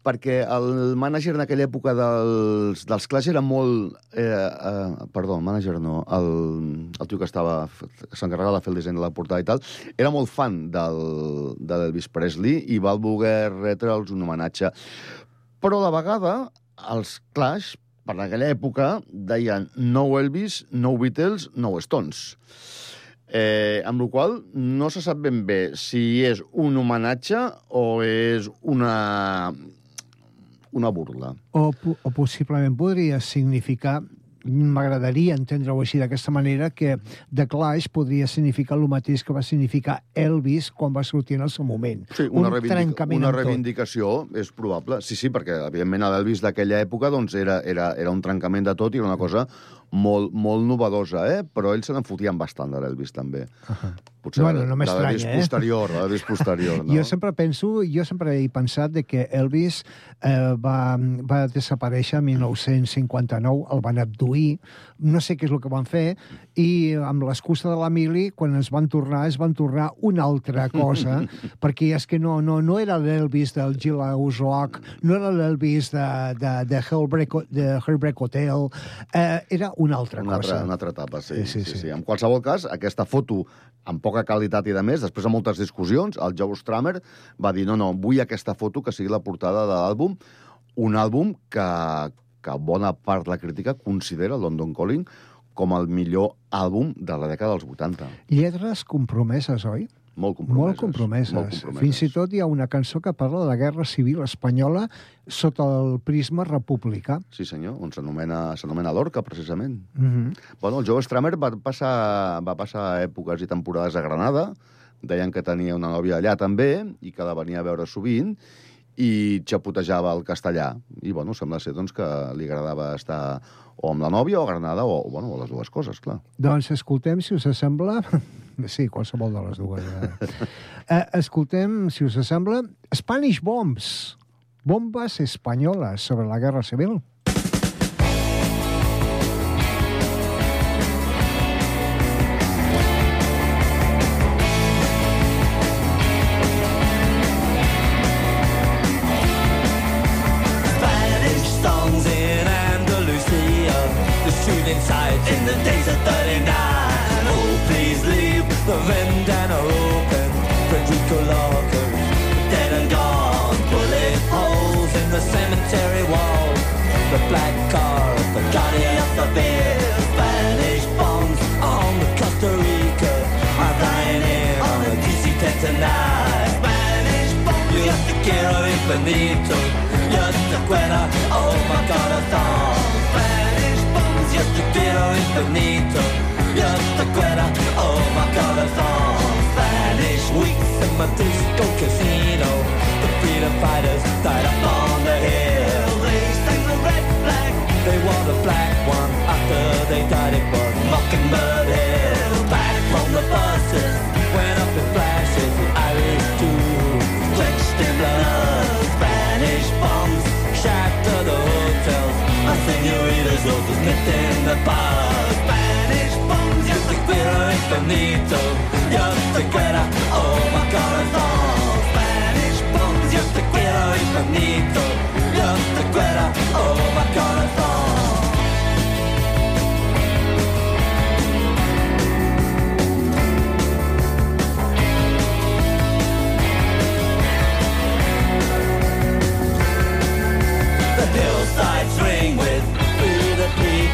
S5: perquè el mànager en aquella època dels, dels Clash era molt... Eh, eh, perdó, el mànager no, el, el tio que estava s'encarregava de fer el disseny de la portada i tal, era molt fan del, de l'Elvis Presley i va voler retre'ls un homenatge. Però a la vegada, els Clash, per aquella època, deien no Elvis, no Beatles, no Stones. Eh, amb la qual no se sap ben bé si és un homenatge o és una, una burla.
S4: O, o possiblement podria significar m'agradaria entendre-ho així d'aquesta manera que The Clash podria significar el mateix que va significar Elvis quan va sortir en el seu moment.
S5: Sí, una,
S4: un
S5: reivindica
S4: trencament
S5: una reivindicació és probable. Sí, sí, perquè, evidentment, l'Elvis d'aquella època doncs, era, era, era un trencament de tot i era una cosa molt, molt novedosa, eh? però ells se n'en fotien bastant de l'Elvis, també.
S4: Uh -huh.
S5: Potser
S4: Bueno, no m'estranya, eh?
S5: posterior, de disc posterior, no?
S4: Jo sempre penso, jo sempre he pensat de que Elvis eh, va, va desaparèixer en 1959, el van abduir, no sé què és el que van fer, i amb l'excusa de l'Emili, quan es van tornar, es van tornar una altra cosa, perquè és que no, no, no era l'Elvis del Gilhouse Rock, no era l'Elvis de, de, de, Hellbreak, de Hellbreak Hotel, eh, era una altra
S5: una
S4: cosa.
S5: altra, una altra etapa, sí,
S4: Sí,
S5: sí,
S4: sí,
S5: sí,
S4: sí.
S5: sí. En qualsevol cas, aquesta foto amb poca qualitat i de més, després de moltes discussions, el Joe Stramer va dir no, no, vull aquesta foto que sigui la portada de l'àlbum, un àlbum que, que bona part de la crítica considera London Calling com el millor àlbum de la dècada dels 80.
S4: Lletres compromeses, oi?
S5: Molt compromeses.
S4: Molt compromeses.
S5: Molt compromeses.
S4: Fins i tot hi ha una cançó que parla de la Guerra Civil Espanyola sota el prisma republicà.
S5: Sí, senyor, on s'anomena s'anomena Lorca, precisament.
S4: Mm -hmm.
S5: Bueno, el Joe Stramer va passar, va passar èpoques i temporades a Granada, deien que tenia una nòvia allà també, i que la venia a veure sovint, i xapotejava el castellà. I, bueno, sembla ser doncs, que li agradava estar o amb la nòvia o a Granada, o, bueno, o les dues coses, clar.
S4: Doncs escoltem, si us sembla... Sí, qualsevol de les dues. Eh? eh, escoltem, si us sembla, Spanish Bombs, bombes espanyoles sobre la Guerra Civil.
S8: Spanish bombs, yo te quiero infinito. Yo te quiero, oh my god, oh, a song. Spanish weeks in my disco casino. The freedom fighters died up on the hill. They sang the red flag. They wore the black one after they died. It was Mockingbird Hill. Back from the buses, went up in flashes. The Irish too, drenched in blood. Nipped in the bar. Spanish bombs, yo te quiero infinito. Yo te quiero, oh my god, it's all. Spanish bombs, yo te quiero infinito. Yo te quiero, oh my god, it's all.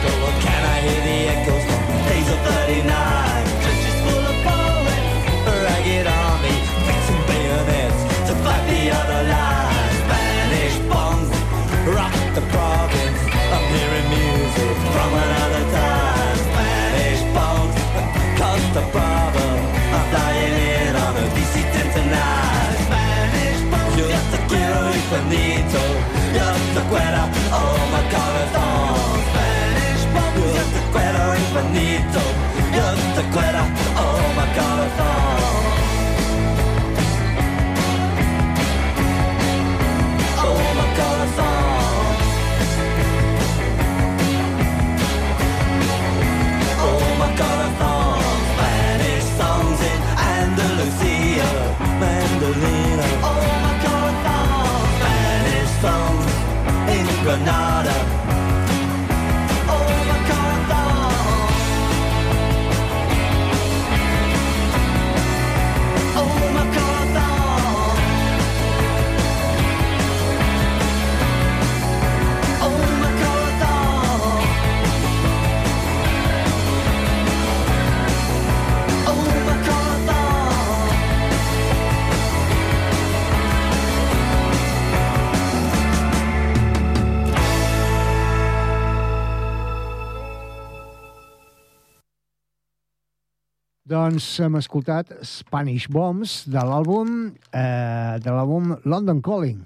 S8: Or can I hear the echoes of 39?
S4: Doncs hem escoltat Spanish Bombs de l'àlbum eh, de l'àlbum London Calling.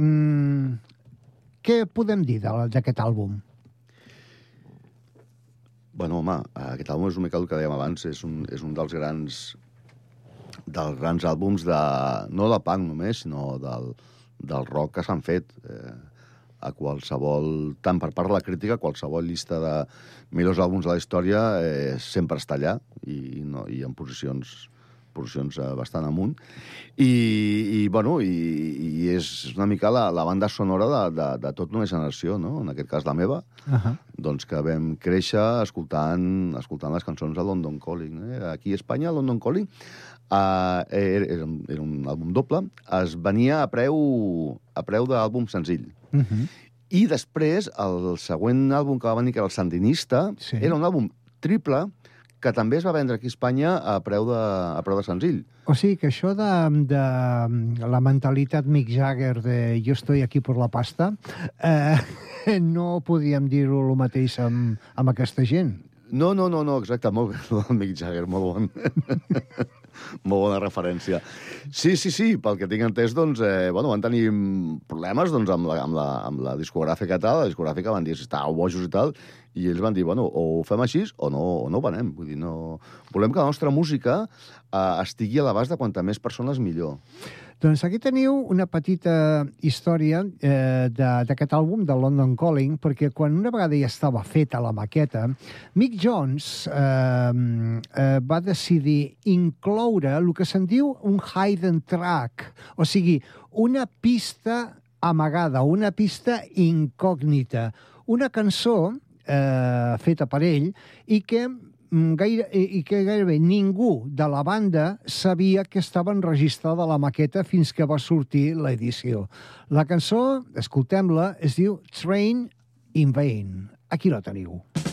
S4: Mm, què podem dir d'aquest àlbum?
S5: Bueno, home, aquest àlbum és una mica el que dèiem abans, és un, és un dels grans dels grans àlbums de... no de punk només, sinó del, del rock que s'han fet. Eh, a qualsevol, tant per part de la crítica, qualsevol llista de millors àlbums de la història eh, sempre està allà i, no, i en posicions posicions eh, bastant amunt. I, i bueno, i, i és una mica la, la banda sonora de, de, de tota una generació, no? en aquest cas la meva,
S4: Uh -huh.
S5: doncs que vam créixer escoltant, escoltant les cançons de London Calling. Eh? Aquí a Espanya, London Calling, uh, era, era, un- era un àlbum doble, es venia a preu, a preu d'àlbum senzill.
S4: Uh -huh.
S5: I després, el següent àlbum que va venir, que era el Sandinista,
S4: Sí.
S5: era un àlbum triple que també es va vendre aquí a Espanya a preu de, a preu de senzill.
S4: O sigui que això de, de la mentalitat Mick Jagger de jo estoy aquí por la pasta, eh, no podíem dir-ho el mateix amb, amb aquesta gent.
S5: No, no, no, no, exacte, molt bé, Mick Jagger, molt bon. molt bona referència. Sí, sí, sí, pel que tinc entès, doncs, eh, bueno, van tenir problemes doncs, amb, la, amb, la, amb la discogràfica i tal, la discogràfica van dir si estàveu bojos i tal, i ells van dir, bueno, o ho fem així o no, o no ho venem. Vull dir, no... Volem que la nostra música eh, estigui a l'abast de quanta més persones millor.
S4: Doncs aquí teniu una petita història eh, d'aquest àlbum, de London Calling, perquè quan una vegada ja estava feta la maqueta, Mick Jones eh, eh, va decidir incloure el que se'n diu un hidden track, o sigui, una pista amagada, una pista incògnita, una cançó eh, feta per ell i que gaire, i que gairebé ningú de la banda sabia que estava enregistrada la maqueta fins que va sortir l'edició. La cançó, escoltem-la, es diu Train in Vain. Aquí la teniu.
S6: You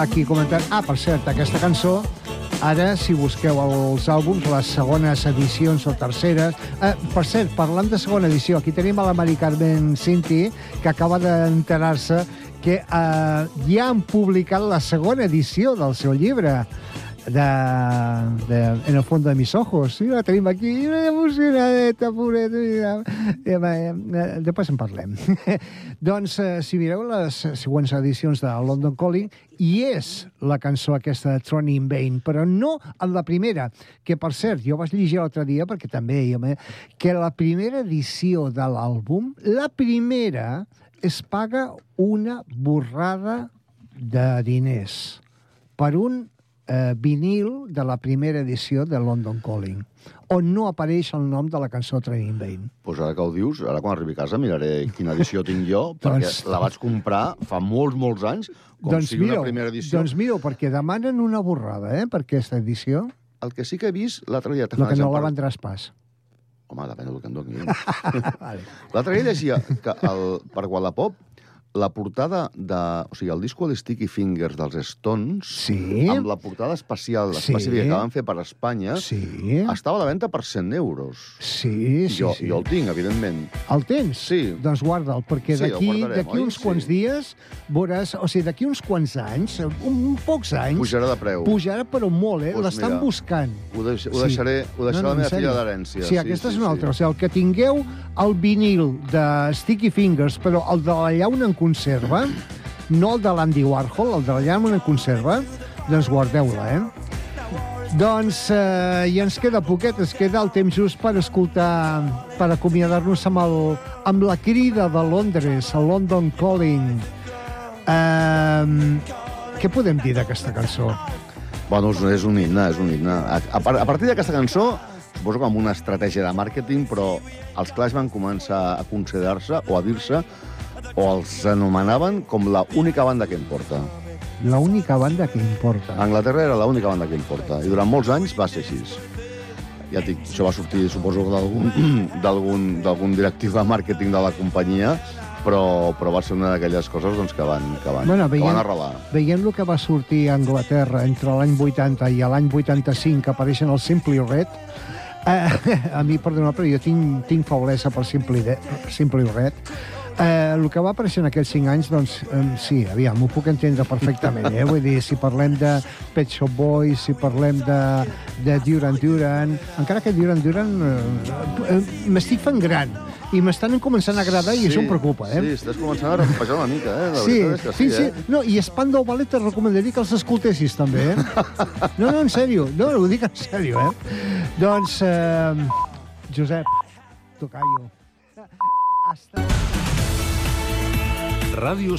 S4: aquí comentant... Ah, per cert, aquesta cançó, ara, si busqueu els àlbums, les segones edicions o terceres... Eh, per cert, parlant de segona edició, aquí tenim a l'Amari Carmen Cinti, que acaba d'enterar-se que eh, ja han publicat la segona edició del seu llibre. De, de, en el fondo de mis ojos. Sí, la tenim aquí, una emocionadeta, pobret. Mira. Eh, eh, Després en parlem. doncs, eh, si mireu les següents edicions de London Calling, hi és la cançó aquesta de Tronny in Vain, però no en la primera, que, per cert, jo vaig llegir l'altre dia, perquè també ha... que la primera edició de l'àlbum, la primera, es paga una borrada de diners per un eh, vinil de la primera edició de London Calling, on no apareix el nom de la cançó Train in Vain.
S5: Pues ara que ho dius, ara quan arribi a casa miraré quina edició tinc jo, perquè
S4: Doncs-
S5: la vaig comprar fa molts, molts anys, com
S4: doncs
S5: sigui
S4: mireu,
S5: una primera edició.
S4: Doncs mireu, perquè demanen una borrada, eh, per aquesta edició,
S5: El que sí que he vist l'altre dia...
S4: la que no la vendràs pas.
S5: Home, depèn del que em doni.
S4: vale.
S5: L'altre dia llegia que el, per Wallapop la portada de... O sigui, el disco de Sticky Fingers dels Stones,
S4: Sí.
S5: amb la portada especial,
S4: Sí.
S5: específica que van fer per Espanya,
S4: Sí,
S5: estava a la venda per 100 euros.
S4: sí, sí.
S5: jo,
S4: sí.
S5: jo el tinc, evidentment.
S4: El tens?
S5: Sí.
S4: Doncs guarda'l, perquè
S5: Sí,
S4: d'aquí d'aquí
S5: oi?
S4: uns quants
S5: Sí.
S4: dies veuràs... O sigui, d'aquí uns quants anys, un, un pocs anys...
S5: Pujarà de preu.
S4: Pujarà, però molt, eh?
S5: Doncs
S4: L'estan buscant.
S5: Ho, deix, ho deixaré, ho deixaré
S4: No, no,
S5: a la meva filla d'herència.
S4: Sí, aquesta és una altra. O sigui, el que tingueu el vinil de Sticky Fingers, però el de la llauna en conserva, no el de l'Andy Warhol, el de la llauna en conserva, doncs guardeu-la, eh? Doncs eh, i ens queda poquet, ens queda el temps just per escoltar, per acomiadar-nos amb, el, amb la crida de Londres, el London Calling. Eh, què podem dir d'aquesta cançó?
S5: Bueno, és, un himne, és un himne. A, a, a partir d'aquesta cançó, suposo que amb una estratègia de màrqueting, però els Clash van començar a considerar-se o a dir-se o els anomenaven com la única banda que importa.
S4: La única banda que importa.
S5: Anglaterra era l'única banda que importa, i durant molts anys va ser així. Ja dic, això va sortir, suposo, que d'algun- directiu de màrqueting de la companyia, però, però va ser una d'aquelles coses doncs, que van, que van,
S4: Bueno,
S5: que
S4: veient-
S5: van arrelar.
S4: Veient el que va sortir a Anglaterra entre l'any 80 i l'any 85, que apareixen el Simply Red, eh, a mi, perdona, però jo tinc, tinc faulesa per Simply, de, Simply Red, Eh, el que va aparèixer en aquells 5 anys, doncs, eh, sí, aviam, m'ho puc entendre perfectament, eh? Vull dir, si parlem de Pet Shop Boys, si parlem de, de Duran Duran, encara que Duran Duran eh, eh, m'estic fent gran i m'estan començant a agradar i això em preocupa, eh?
S5: Sí, estàs començant a recupejar una mica, eh? La
S4: Sí,
S5: és que
S4: sí,
S5: sí,
S4: sí.
S5: eh?
S4: No, i Spandau Ballet et recomanaria que els escoltessis, també, eh? No, no, en sèrio. No, ho dic en sèrio, eh? Doncs, eh, Josep, tocayo. Hasta...
S1: Ràdio Sant